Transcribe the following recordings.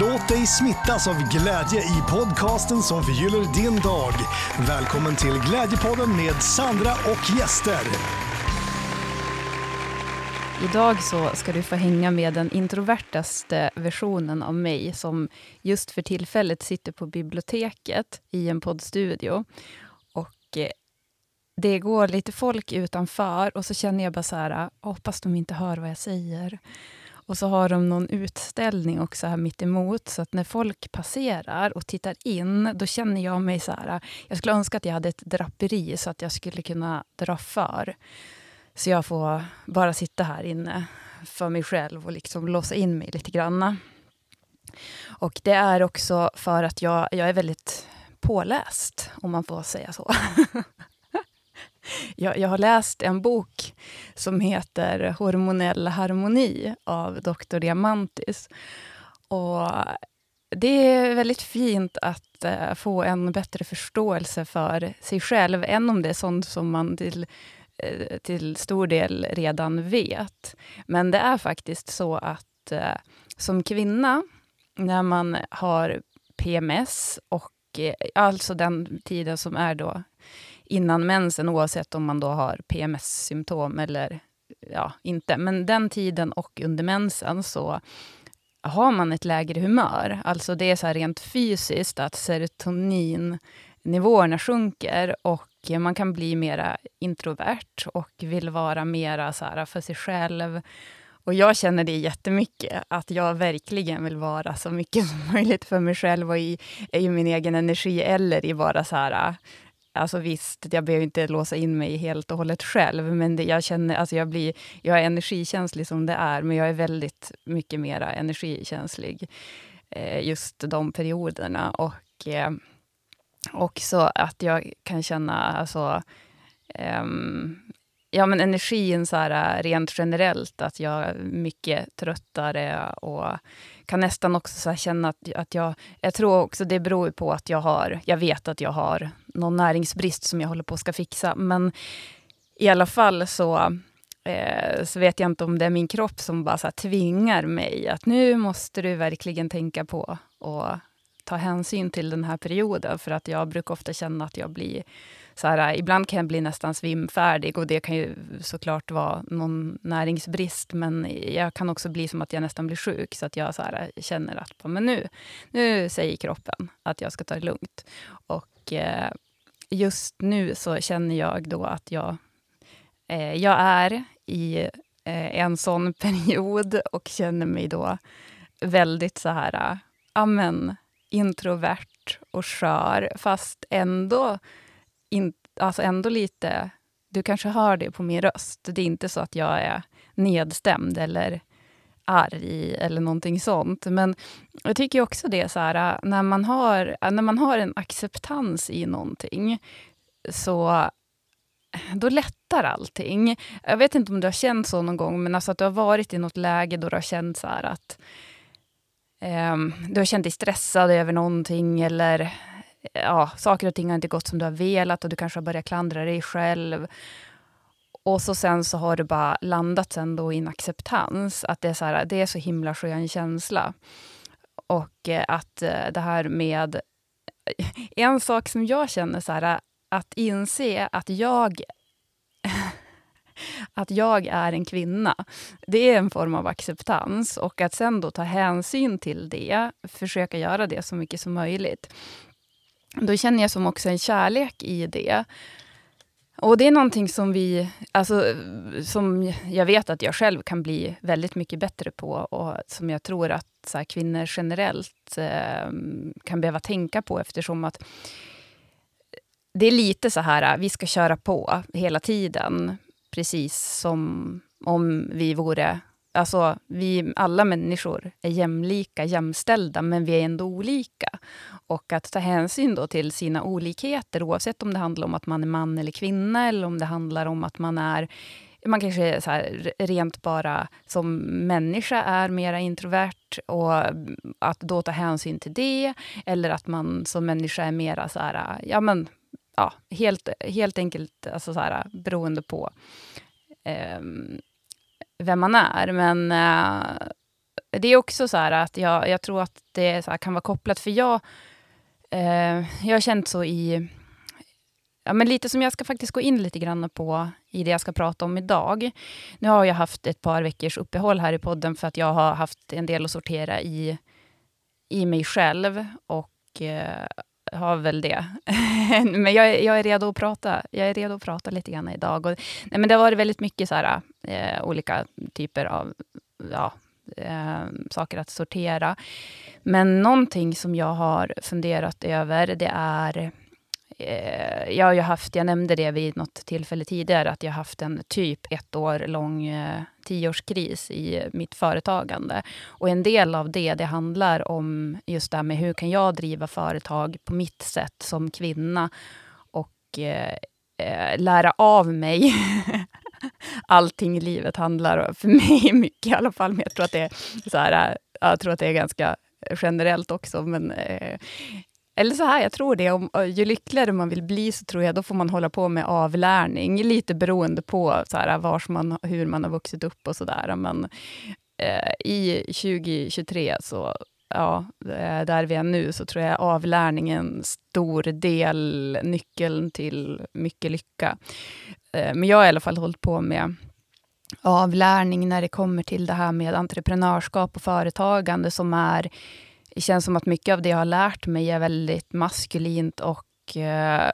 Låt dig smittas av glädje i podcasten som förgyller din dag. Välkommen till Glädjepodden med Sandra och gäster. Idag så ska du få hänga med den introvertaste versionen av mig som just för tillfället sitter på biblioteket i en poddstudio. Och eh, det går lite folk utanför och så känner jag bara så här, ah, hoppas de inte hör vad jag säger. Och så har de någon utställning också här mitt emot så att när folk passerar och tittar in, då känner jag mig så här, jag skulle önska att jag hade ett draperi så att jag skulle kunna dra för. Så jag får bara sitta här inne för mig själv och liksom låsa in mig lite grann. Och det är också för att jag, jag är väldigt påläst, om man får säga så. jag, jag har läst en bok som heter Hormonell harmoni av Dr. Diamantis. Och det är väldigt fint att uh, få en bättre förståelse för sig själv, än om det är sånt som man till Eh, till stor del redan vet. Men det är faktiskt så att eh, som kvinna, när man har PMS och eh, alltså den tiden som är då innan mensen, oavsett om man då har PMS-symptom eller ja, inte. Men den tiden och under mensen så har man ett lägre humör. Alltså det är så rent fysiskt att serotoninnivåerna sjunker och man kan bli mera introvert och vill vara mera så här, för sig själv. Och jag känner det jättemycket, att jag verkligen vill vara så mycket som möjligt för mig själv och i, i min egen energi, eller i bara så här... Alltså visst, jag behöver inte låsa in mig helt och hållet själv, men det, jag känner, alltså jag, blir, jag är energikänslig som det är, men jag är väldigt mycket mera energikänslig eh, just de perioderna. Och eh, också att jag kan känna alltså, um, ja, men energin så här, äh, rent generellt, att jag är mycket tröttare och kan nästan också så känna att, att jag... Jag tror också det beror på att jag har... Jag vet att jag har någon näringsbrist som jag håller på att ska fixa, men i alla fall så, eh, så vet jag inte om det är min kropp som bara så tvingar mig att nu måste du verkligen tänka på och ta hänsyn till den här perioden. För att jag brukar ofta känna att jag blir... Så här, äh, ibland kan jag bli nästan svimfärdig och det kan ju såklart vara någon näringsbrist. Men jag kan också bli som att jag nästan blir sjuk. Så att jag så här, äh, känner att men nu, nu säger kroppen att jag ska ta det lugnt. Och eh, just nu så känner jag då att jag, eh, jag är i eh, en sån period och känner mig då väldigt så här... Äh, Amen, introvert och skör, fast ändå, in, alltså ändå lite... Du kanske hör det på min röst. Det är inte så att jag är nedstämd eller arg eller någonting sånt. Men jag tycker också det så här, äh, när man har, äh, när man har en acceptans i någonting, så äh, då lättar allting. Jag vet inte om du har känt så någon gång, men alltså att du har varit i något läge då du har känt så att eh, du har känt dig stressad över någonting eller ja, saker och ting har inte gått som du har velat och du kanske har börjat klandra dig själv. Och så sen så har du bara landat sen då i en acceptans. Att det är så, här, det är så himla skön känsla. Och eh, att eh, det här med... Eh, en sak som jag känner, så här, att inse att jag att jag är en kvinna. Det är en form av acceptans. Och att sen då ta hänsyn till det, försöka göra det så mycket som möjligt. Då känner jag som också en kärlek i det. Och det är någonting som vi, alltså, som jag vet att jag själv kan bli väldigt mycket bättre på och som jag tror att här, kvinnor generellt eh, kan behöva tänka på eftersom att det är lite så här, vi ska köra på hela tiden precis som om vi vore... Alltså, vi alla människor är jämlika, jämställda, men vi är ändå olika. Och att ta hänsyn då till sina olikheter, oavsett om det handlar om att man är man eller kvinna, eller om det handlar om att man är man kanske så här, rent bara som människa är mera introvert och att då ta hänsyn till det. Eller att man som människa är mera så här, ja men ja, helt, helt enkelt alltså så här, beroende på eh, vem man är. Men eh, det är också så här att jag, jag tror att det här, kan vara kopplat, för jag, eh, jag har känt så i... Ja, men lite som jag ska faktiskt gå in lite grann på i det jag ska prata om idag. Nu har jag haft ett par veckors uppehåll här i podden för att jag har haft en del att sortera i, i mig själv och eh, har väl det. men jag, jag, är redo att prata. Jag är redo att prata lite grann idag. Och, nej, men det har varit väldigt mycket så här, eh, olika typer av ja, eh, saker att sortera. Men någonting som jag har funderat över, det är eh, jag har ju haft, jag nämnde det vid något tillfälle tidigare, att jag har haft en typ ett år lång eh, tioårskris i mitt företagande. Och en del av det, det handlar om just det här med hur kan jag driva företag på mitt sätt som kvinna och eh, eh lära av mig allting i livet handlar för mig mycket i alla fall, men jag tror att det är, så här, eh, jag tror att det är ganska generellt också. Men, eh, eller så här, jag tror det, om, ju lyckligare man vill bli, så tror jag då får man hålla på med avlärning, lite beroende på så här, vars man, hur man har vuxit upp och sådär. Men eh, i 2023, så ja, eh, där vi är nu, så tror jag avlärning är en stor del, nyckeln till mycket lycka. Eh, men jag har i alla fall hållit på med avlärning när det kommer till det här med entreprenörskap och företagande som är... Det känns som att mycket av det jag har lärt mig är väldigt maskulint och eh,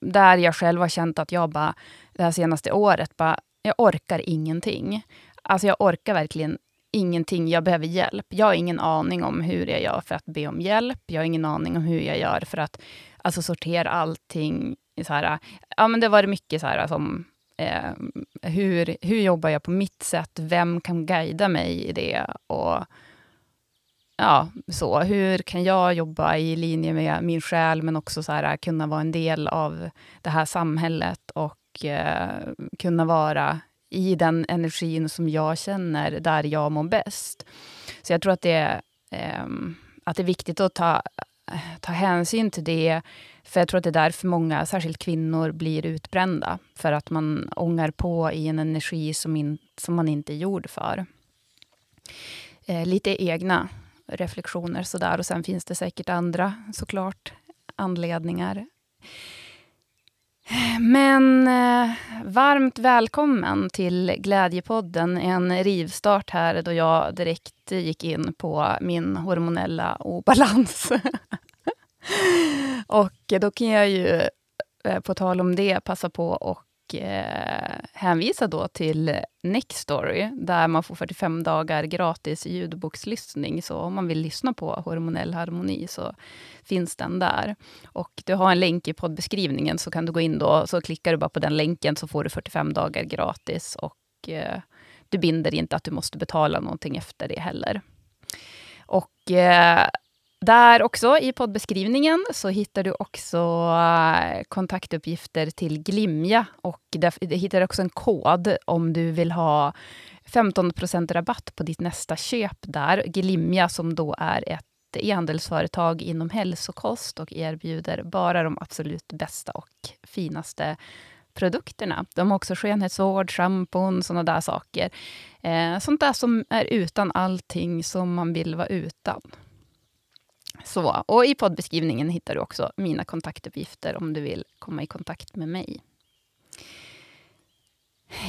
där jag själv har känt att jag bara, det här senaste året, bara, jag orkar ingenting. Alltså jag orkar verkligen ingenting. Jag behöver hjälp. Jag har ingen aning om hur jag gör för att be om hjälp. Jag har ingen aning om hur jag gör för att alltså, sortera allting så här, ja, men det var mycket så här som eh, hur, hur jobbar jag på mitt sätt? Vem kan guida mig i det? Och ja, så. Hur kan jag jobba i linje med min själ, men också så här, kunna vara en del av det här samhället och eh, kunna vara i den energin som jag känner, där jag mår bäst. Så jag tror att det, eh, att det är viktigt att ta, ta hänsyn till det, för jag tror att det är därför många, särskilt kvinnor, blir utbrända. För att man ångar på i en energi som, in, som man inte är gjord för. Eh, lite egna reflektioner sådär. Och sen finns det säkert andra, såklart, anledningar. Men eh, varmt välkommen till Glädjepodden. En rivstart här då jag direkt gick in på min hormonella obalans. och då kan jag ju, eh, på tal om det, passa på och eh, hänvisa då till Nextory, där man får 45 dagar gratis ljudbokslyssning. Så om man vill lyssna på hormonell harmoni så finns den där. Och du har en länk i poddbeskrivningen, så kan du gå in då, så klickar du bara på den länken, så får du 45 dagar gratis. Och eh, du binder inte att du måste betala någonting efter det heller. Och eh, där också i poddbeskrivningen så hittar du också eh, kontaktuppgifter till Glimja och du hittar också en kod om du vill ha 15% rabatt på ditt nästa köp där. Glimja som då är ett e-handelsföretag inom hälsokost och erbjuder bara de absolut bästa och finaste produkterna. De har också skönhetsvård, schampon, sådana där saker. Eh, sånt där som är utan allting som man vill vara utan. Så, och I poddbeskrivningen hittar du också mina kontaktuppgifter om du vill komma i kontakt med mig.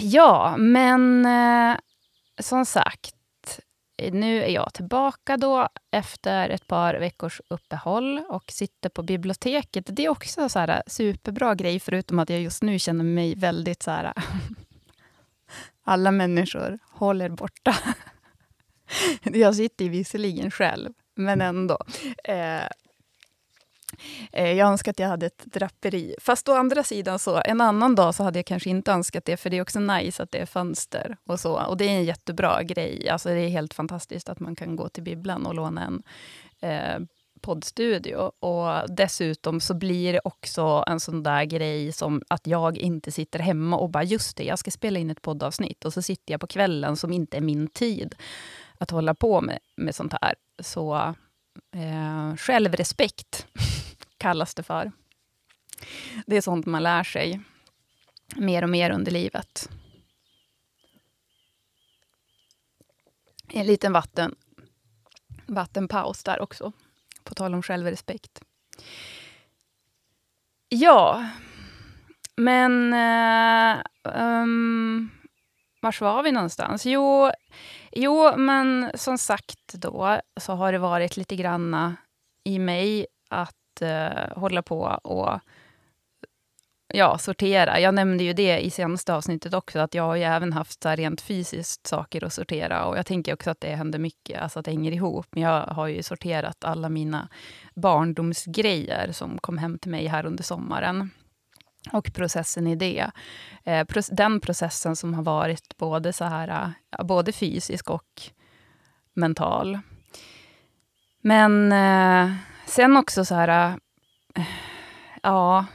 Ja, men eh, som sagt, nu är jag tillbaka då efter ett par veckors uppehåll och sitter på biblioteket. Det är också så här eh, superbra grej, förutom att jag just nu känner mig väldigt så här... alla människor håller borta. jag sitter visserligen själv, men ändå. Eh, eh, jag önskar att jag hade ett draperi. Fast å andra sidan, så en annan dag så hade jag kanske inte önskat det, för det är också nice att det är fönster och så. Och det är en jättebra grej. Alltså det är helt fantastiskt att man kan gå till bibblan och låna en eh, poddstudio. Och dessutom så blir det också en sån där grej som att jag inte sitter hemma och bara, just det, jag ska spela in ett poddavsnitt. Och så sitter jag på kvällen som inte är min tid att hålla på med, med sånt här. Så eh, självrespekt kallas det för. Det är sånt man lär sig mer och mer under livet. En liten vatten. vattenpaus där också, på tal om självrespekt. Ja, men... Eh, um, vars var vi någonstans? Jo, jo, men som sagt då så har det varit lite granna i mig att eh, hålla på och ja, sortera. Jag nämnde ju det i senaste avsnittet också, att jag har ju även haft så rent fysiskt saker att sortera. Och jag tänker också att det händer mycket, alltså att det hänger ihop. Men jag har ju sorterat alla mina barndomsgrejer som kom hem till mig här under sommaren. Och processen i det. Eh, den processen som har varit både, så här, eh, både fysisk och mental. Men eh, sen också så här... Ja,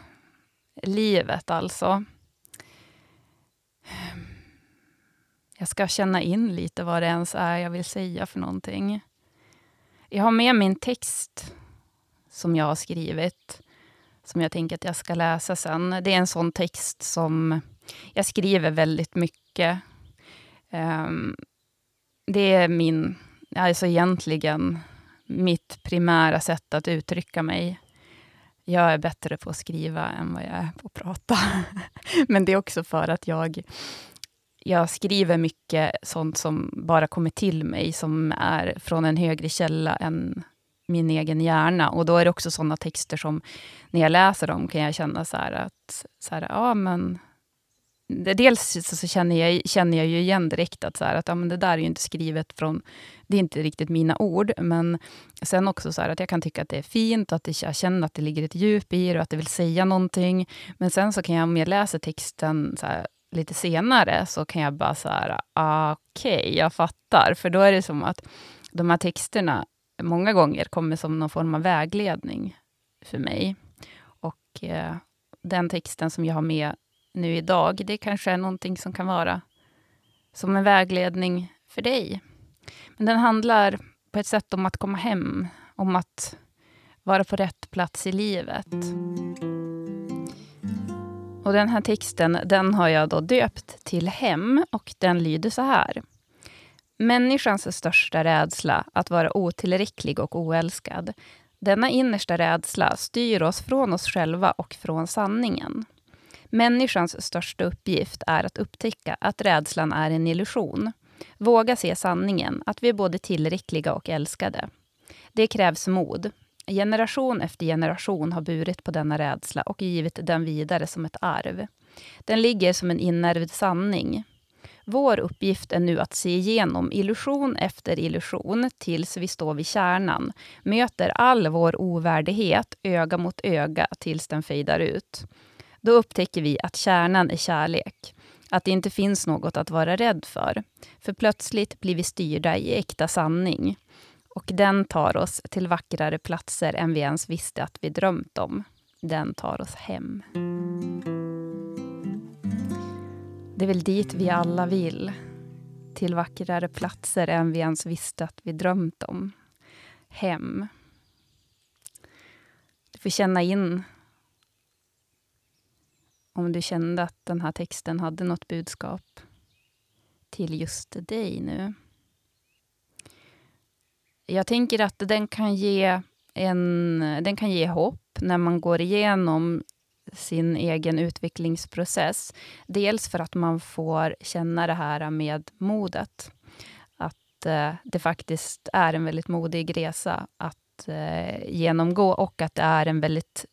livet alltså. Jag ska känna in lite vad det ens är jag vill säga för någonting. Jag har med min text som jag har skrivit, som jag tänker att jag ska läsa sen. Det är en sån text som jag skriver väldigt mycket. Um, det är min, alltså egentligen mitt primära sätt att uttrycka mig. Jag är bättre på att skriva än vad jag är på att prata. Men det är också för att jag, jag skriver mycket sånt som bara kommer till mig, som är från en högre källa än min egen hjärna. Och då är det också såna texter som, när jag läser dem, kan jag känna så att, så här, ja men dels så känner jag, känner jag ju igen direkt att, så här, att ja, men det där är ju inte skrivet från... Det är inte riktigt mina ord. Men sen också så här, att jag kan tycka att det är fint, att det, jag känner att det ligger ett djup i det och att det vill säga någonting. Men sen så kan jag, om jag läser texten så här, lite senare, så kan jag bara så här, ah, okej, okay, jag fattar. För då är det som att de här texterna många gånger kommer som någon form av vägledning för mig. Och eh, den texten som jag har med nu idag, det kanske är någonting som kan vara som en vägledning för dig. Men den handlar på ett sätt om att komma hem, om att vara på rätt plats i livet. Och Den här texten den har jag då döpt till Hem och den lyder så här. Människans största rädsla, att vara otillräcklig och oälskad. Denna innersta rädsla styr oss från oss själva och från sanningen. Människans största uppgift är att upptäcka att rädslan är en illusion. Våga se sanningen, att vi är både tillräckliga och älskade. Det krävs mod. Generation efter generation har burit på denna rädsla och givit den vidare som ett arv. Den ligger som en inärvd sanning. Vår uppgift är nu att se igenom illusion efter illusion tills vi står vid kärnan, möter all vår ovärdighet öga mot öga tills den fejdar ut. Då upptäcker vi att kärnan är kärlek. Att det inte finns något att vara rädd för. För plötsligt blir vi styrda i äkta sanning. Och den tar oss till vackrare platser än vi ens visste att vi drömt om. Den tar oss hem. Det är väl dit vi alla vill. Till vackrare platser än vi ens visste att vi drömt om. Hem. Du får känna in om du kände att den här texten hade något budskap till just dig nu. Jag tänker att den kan ge, en, den kan ge hopp när man går igenom sin egen utvecklingsprocess. Dels för att man får känna det här med modet. Att eh, det faktiskt är en väldigt modig resa att eh, genomgå och att det är en väldigt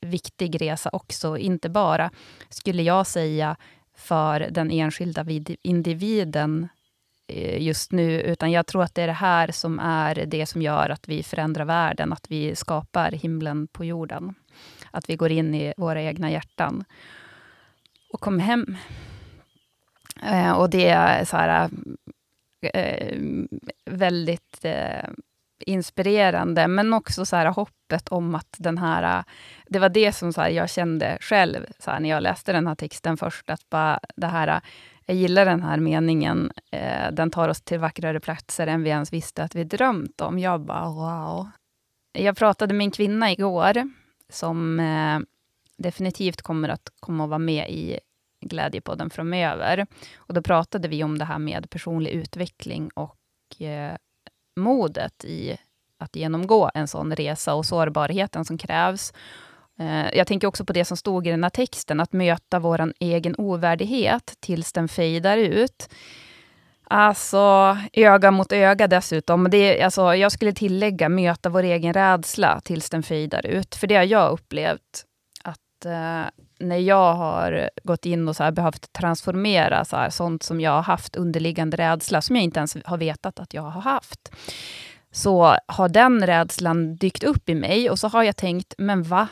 viktig resa också. Inte bara, skulle jag säga, för den enskilda individen eh, just nu, utan jag tror att det är det här som är det som gör att vi förändrar världen, att vi skapar himlen på jorden. Att vi går in i våra egna hjärtan och kommer hem. Eh, och det är så här, eh, väldigt eh, inspirerande, men också så här hoppet om att den här... Det var det som så jag kände själv så när jag läste den här texten först, att bara det här... Jag gillar den här meningen. Eh, den tar oss till vackrare platser än vi ens visste att vi drömt om. Jag bara wow. Jag pratade med en kvinna igår som eh, definitivt kommer att komma att vara med i Glädjepodden framöver. Och då pratade vi om det här med personlig utveckling och eh, modet i att genomgå en sån resa och sårbarheten som krävs. Eh, jag tänker också på det som stod i den här texten, att möta vår egen ovärdighet tills den fejdar ut. Alltså, öga mot öga dessutom. Det, alltså, jag skulle tillägga möta vår egen rädsla tills den fejdar ut. För det har jag upplevt, att eh, när jag har gått in och så här, behövt transformera så här, sånt som jag har haft underliggande rädsla, som jag inte ens har vetat att jag har haft, så har den rädslan dykt upp i mig och så har jag tänkt, men va?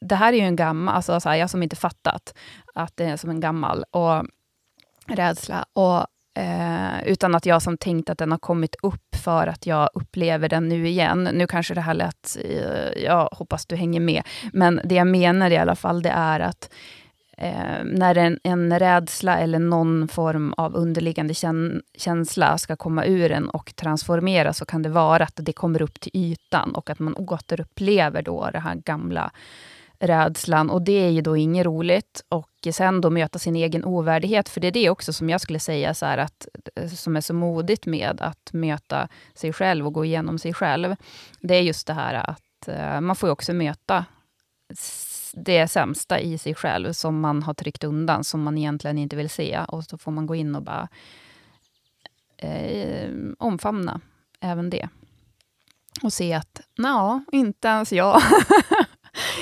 Det här är ju en gammal, alltså så här, jag som inte fattat att det är som en gammal och rädsla. Och Eh, utan att jag som tänkt att den har kommit upp för att jag upplever den nu igen. Nu kanske det här lät... Eh, jag hoppas du hänger med. Men det jag menar i alla fall, det är att eh, när en, en rädsla eller någon form av underliggande kän, känsla ska komma ur en och transformeras, så kan det vara att det kommer upp till ytan och att man återupplever då det här gamla rädslan och det är ju då inget roligt. Och sen då möta sin egen ovärdighet, för det är det också som jag skulle säga så att, eh, som är så modigt med att möta sig själv och gå igenom sig själv. Det är just det här att eh, man får också möta det sämsta i sig själv som man har tryckt undan, som man egentligen inte vill se. Och så får man gå in och bara eh, omfamna även det. Och se att, ja, inte ens jag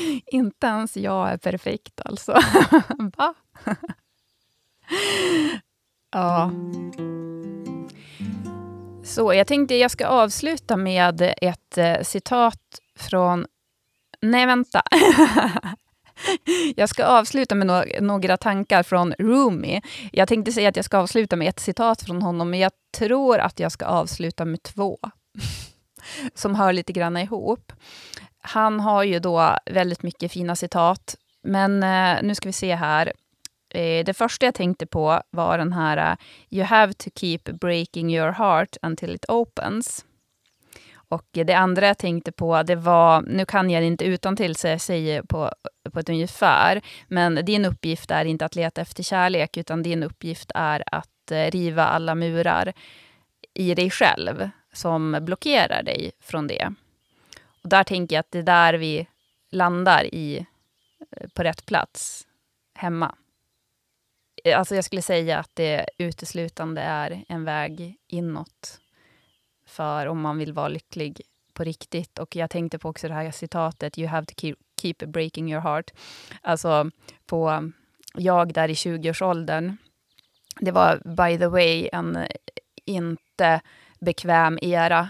Inte ens jag är perfekt alltså. Va? ja. Så jag tänkte jag ska avsluta med ett eh, citat från... Nej, vänta. jag ska avsluta med no några tankar från Rumi. Jag tänkte säga att jag ska avsluta med ett citat från honom, men jag tror att jag ska avsluta med två som hör lite grann ihop. Han har ju då väldigt mycket fina citat, men eh, nu ska vi se här. Eh, det första jag tänkte på var den här eh, “You have to keep breaking your heart until it opens”. Och det andra jag tänkte på, det var, nu kan jag inte utan till så jag säger på, på ett ungefär, men din uppgift är inte att leta efter kärlek, utan din uppgift är att eh, riva alla murar i dig själv som blockerar dig från det. Och där tänker jag att det är där vi landar i, eh, på rätt plats, hemma. Eh, alltså jag skulle säga att det uteslutande är en väg inåt för om man vill vara lycklig på riktigt. Och jag tänkte på också det här citatet, you have to keep, keep breaking your heart. Alltså på jag där i 20-årsåldern. Det var by the way en inte bekväm era.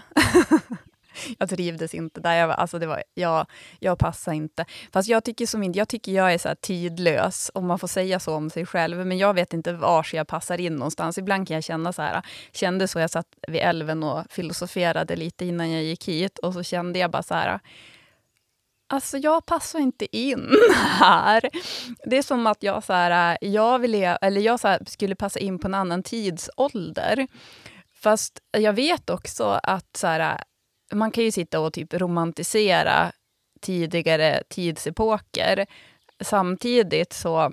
jag trivdes inte där. Jag, var, alltså det var, jag, jag passade inte. Fast jag tycker, som, jag tycker jag är så tidlös, om man får säga så om sig själv. Men jag vet inte var jag passar in någonstans. Ibland kan jag känna så här, kände så, jag satt vid älven och filosoferade lite innan jag gick hit. Och så kände jag bara så här, Alltså jag passar inte in här. Det är som att jag, så här, jag, vill, eller jag så här, skulle passa in på en annan tidsålder. Fast jag vet också att så här, man kan ju sitta och typ romantisera tidigare tidsepoker. Samtidigt så,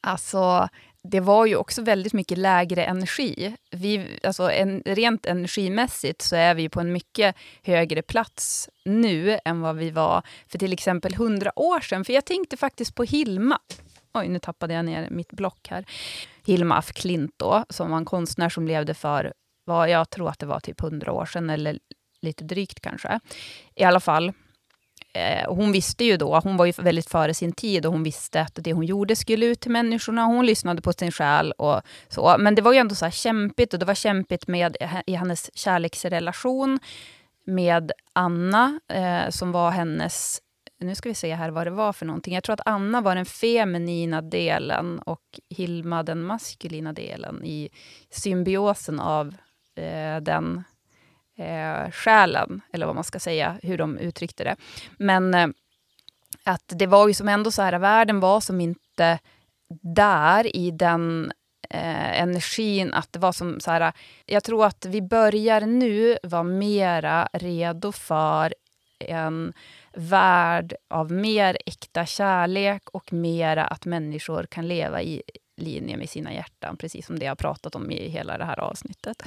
alltså, det var ju också väldigt mycket lägre energi. Vi, alltså en, rent energimässigt så är vi på en mycket högre plats nu än vad vi var för till exempel hundra år sedan. För jag tänkte faktiskt på Hilma. Oj, nu tappade jag ner mitt block här. Hilma af Klint då, som var en konstnär som levde för, vad jag tror att det var typ hundra år sedan, eller lite drygt kanske. I alla fall, eh, hon visste ju då, hon var ju väldigt före sin tid och hon visste att det hon gjorde skulle ut till människorna. Hon lyssnade på sin själ och så. Men det var ju ändå så här kämpigt och det var kämpigt med i hennes kärleksrelation med Anna, eh, som var hennes nu ska vi se här vad det var för någonting. Jag tror att Anna var den feminina delen och Hilma den maskulina delen i symbiosen av eh, den eh, själen, eller vad man ska säga, hur de uttryckte det. Men eh, att det var ju som ändå så här, världen var som inte där i den eh, energin, att det var som så här, jag tror att vi börjar nu vara mera redo för en värld av mer äkta kärlek och mera att människor kan leva i linje med sina hjärtan, precis som det jag pratat om i hela det här avsnittet.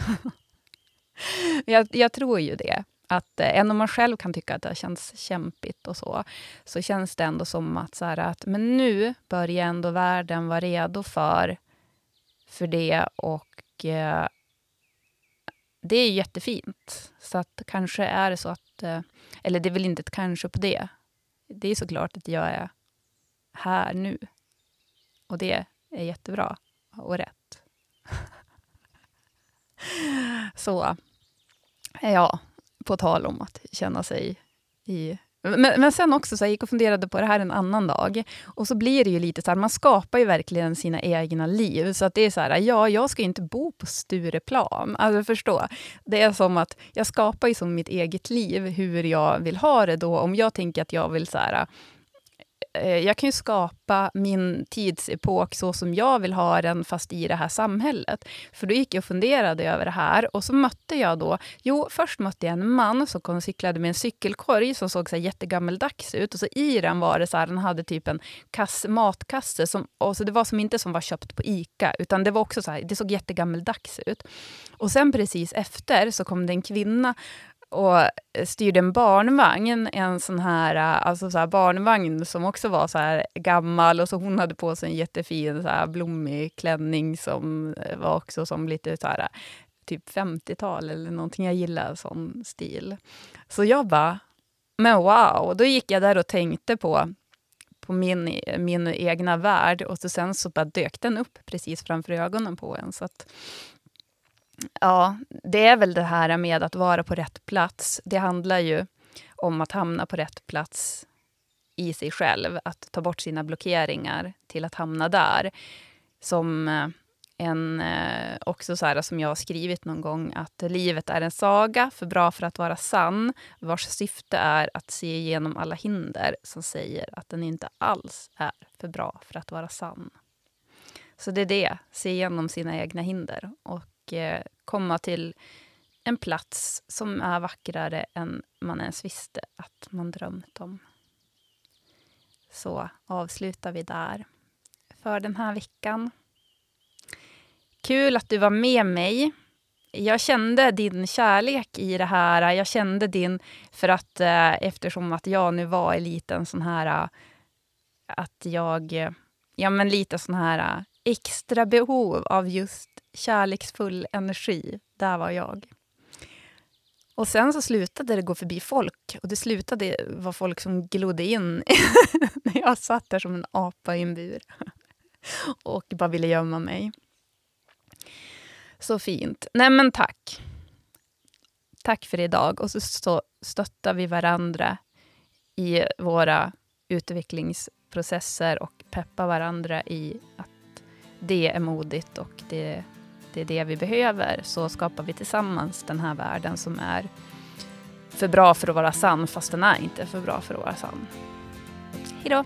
jag, jag tror ju det. Att eh, även om man själv kan tycka att det känns kämpigt och så, så känns det ändå som att, så här, att men nu börjar ändå världen vara redo för, för det. Och eh, det är jättefint. Så att kanske är det så att, eh, eller det är väl inte ett kanske på det. Det är såklart att jag är här nu. Och det är jättebra och rätt. så, ja, på tal om att känna sig i men, men sen också, så jag gick och funderade på det här en annan dag. Och så blir det ju lite så här, man skapar ju verkligen sina egna liv. Så att det är så här, ja, jag ska ju inte bo på Stureplan. Alltså förstå. Det är som att jag skapar ju som mitt eget liv, hur jag vill ha det då. Om jag tänker att jag vill så här, Eh, jag kan ju skapa min tidsepok så som jag vill ha den, fast i det här samhället. För då gick jag och funderade över det här och så mötte jag då, jo, först mötte jag en man som kom och cyklade med en cykelkorg som såg så här jättegammeldags ut. Och så i den var det så här, den hade typ en kass, matkasse, som, och så det var som inte som var köpt på ICA, utan det var också så här, det såg jättegammeldags ut. Och sen precis efter så kom det en kvinna och styrde en barnvagn, en sån här, eh, alltså så här barnvagn som också var så här gammal och så hon hade på sig en jättefin så här blommig klänning som eh, var också som lite så här, eh, typ 50-tal eller någonting. Jag gillar sån stil. Så jag bara, men wow! Då gick jag där och tänkte på på min, min egna värld och så sen så bara dök den upp precis framför ögonen på en. Så att, Ja, det är väl det här med att vara på rätt plats. Det handlar ju om att hamna på rätt plats i sig själv. Att ta bort sina blockeringar till att hamna där. Som eh, en, eh, också så här, som jag har skrivit någon gång, att livet är en saga, för bra för att vara sann, vars syfte är att se igenom alla hinder som säger att den inte alls är för bra för att vara sann. Så det är det, se igenom sina egna hinder. Och och eh, komma till en plats som är vackrare än man ens visste att man drömt om. Så avslutar vi där för den här veckan. Kul att du var med mig. Jag kände din kärlek i det här. Jag kände din... För att eh, eftersom att jag nu var i liten sån här... Eh, att jag... Ja, men lite sån här extra behov av just kärleksfull energi. Där var jag. Och sen så slutade det gå förbi folk. Och det slutade vara folk som glodde in när jag satt där som en apa i en bur och bara ville gömma mig. Så fint. Nej men tack. Tack för idag. Och så stöttar vi varandra i våra utvecklingsprocesser och peppar varandra i det är modigt och det, det är det vi behöver. Så skapar vi tillsammans den här världen som är för bra för att vara sann, fast den är inte för bra för att vara sann. Hejdå!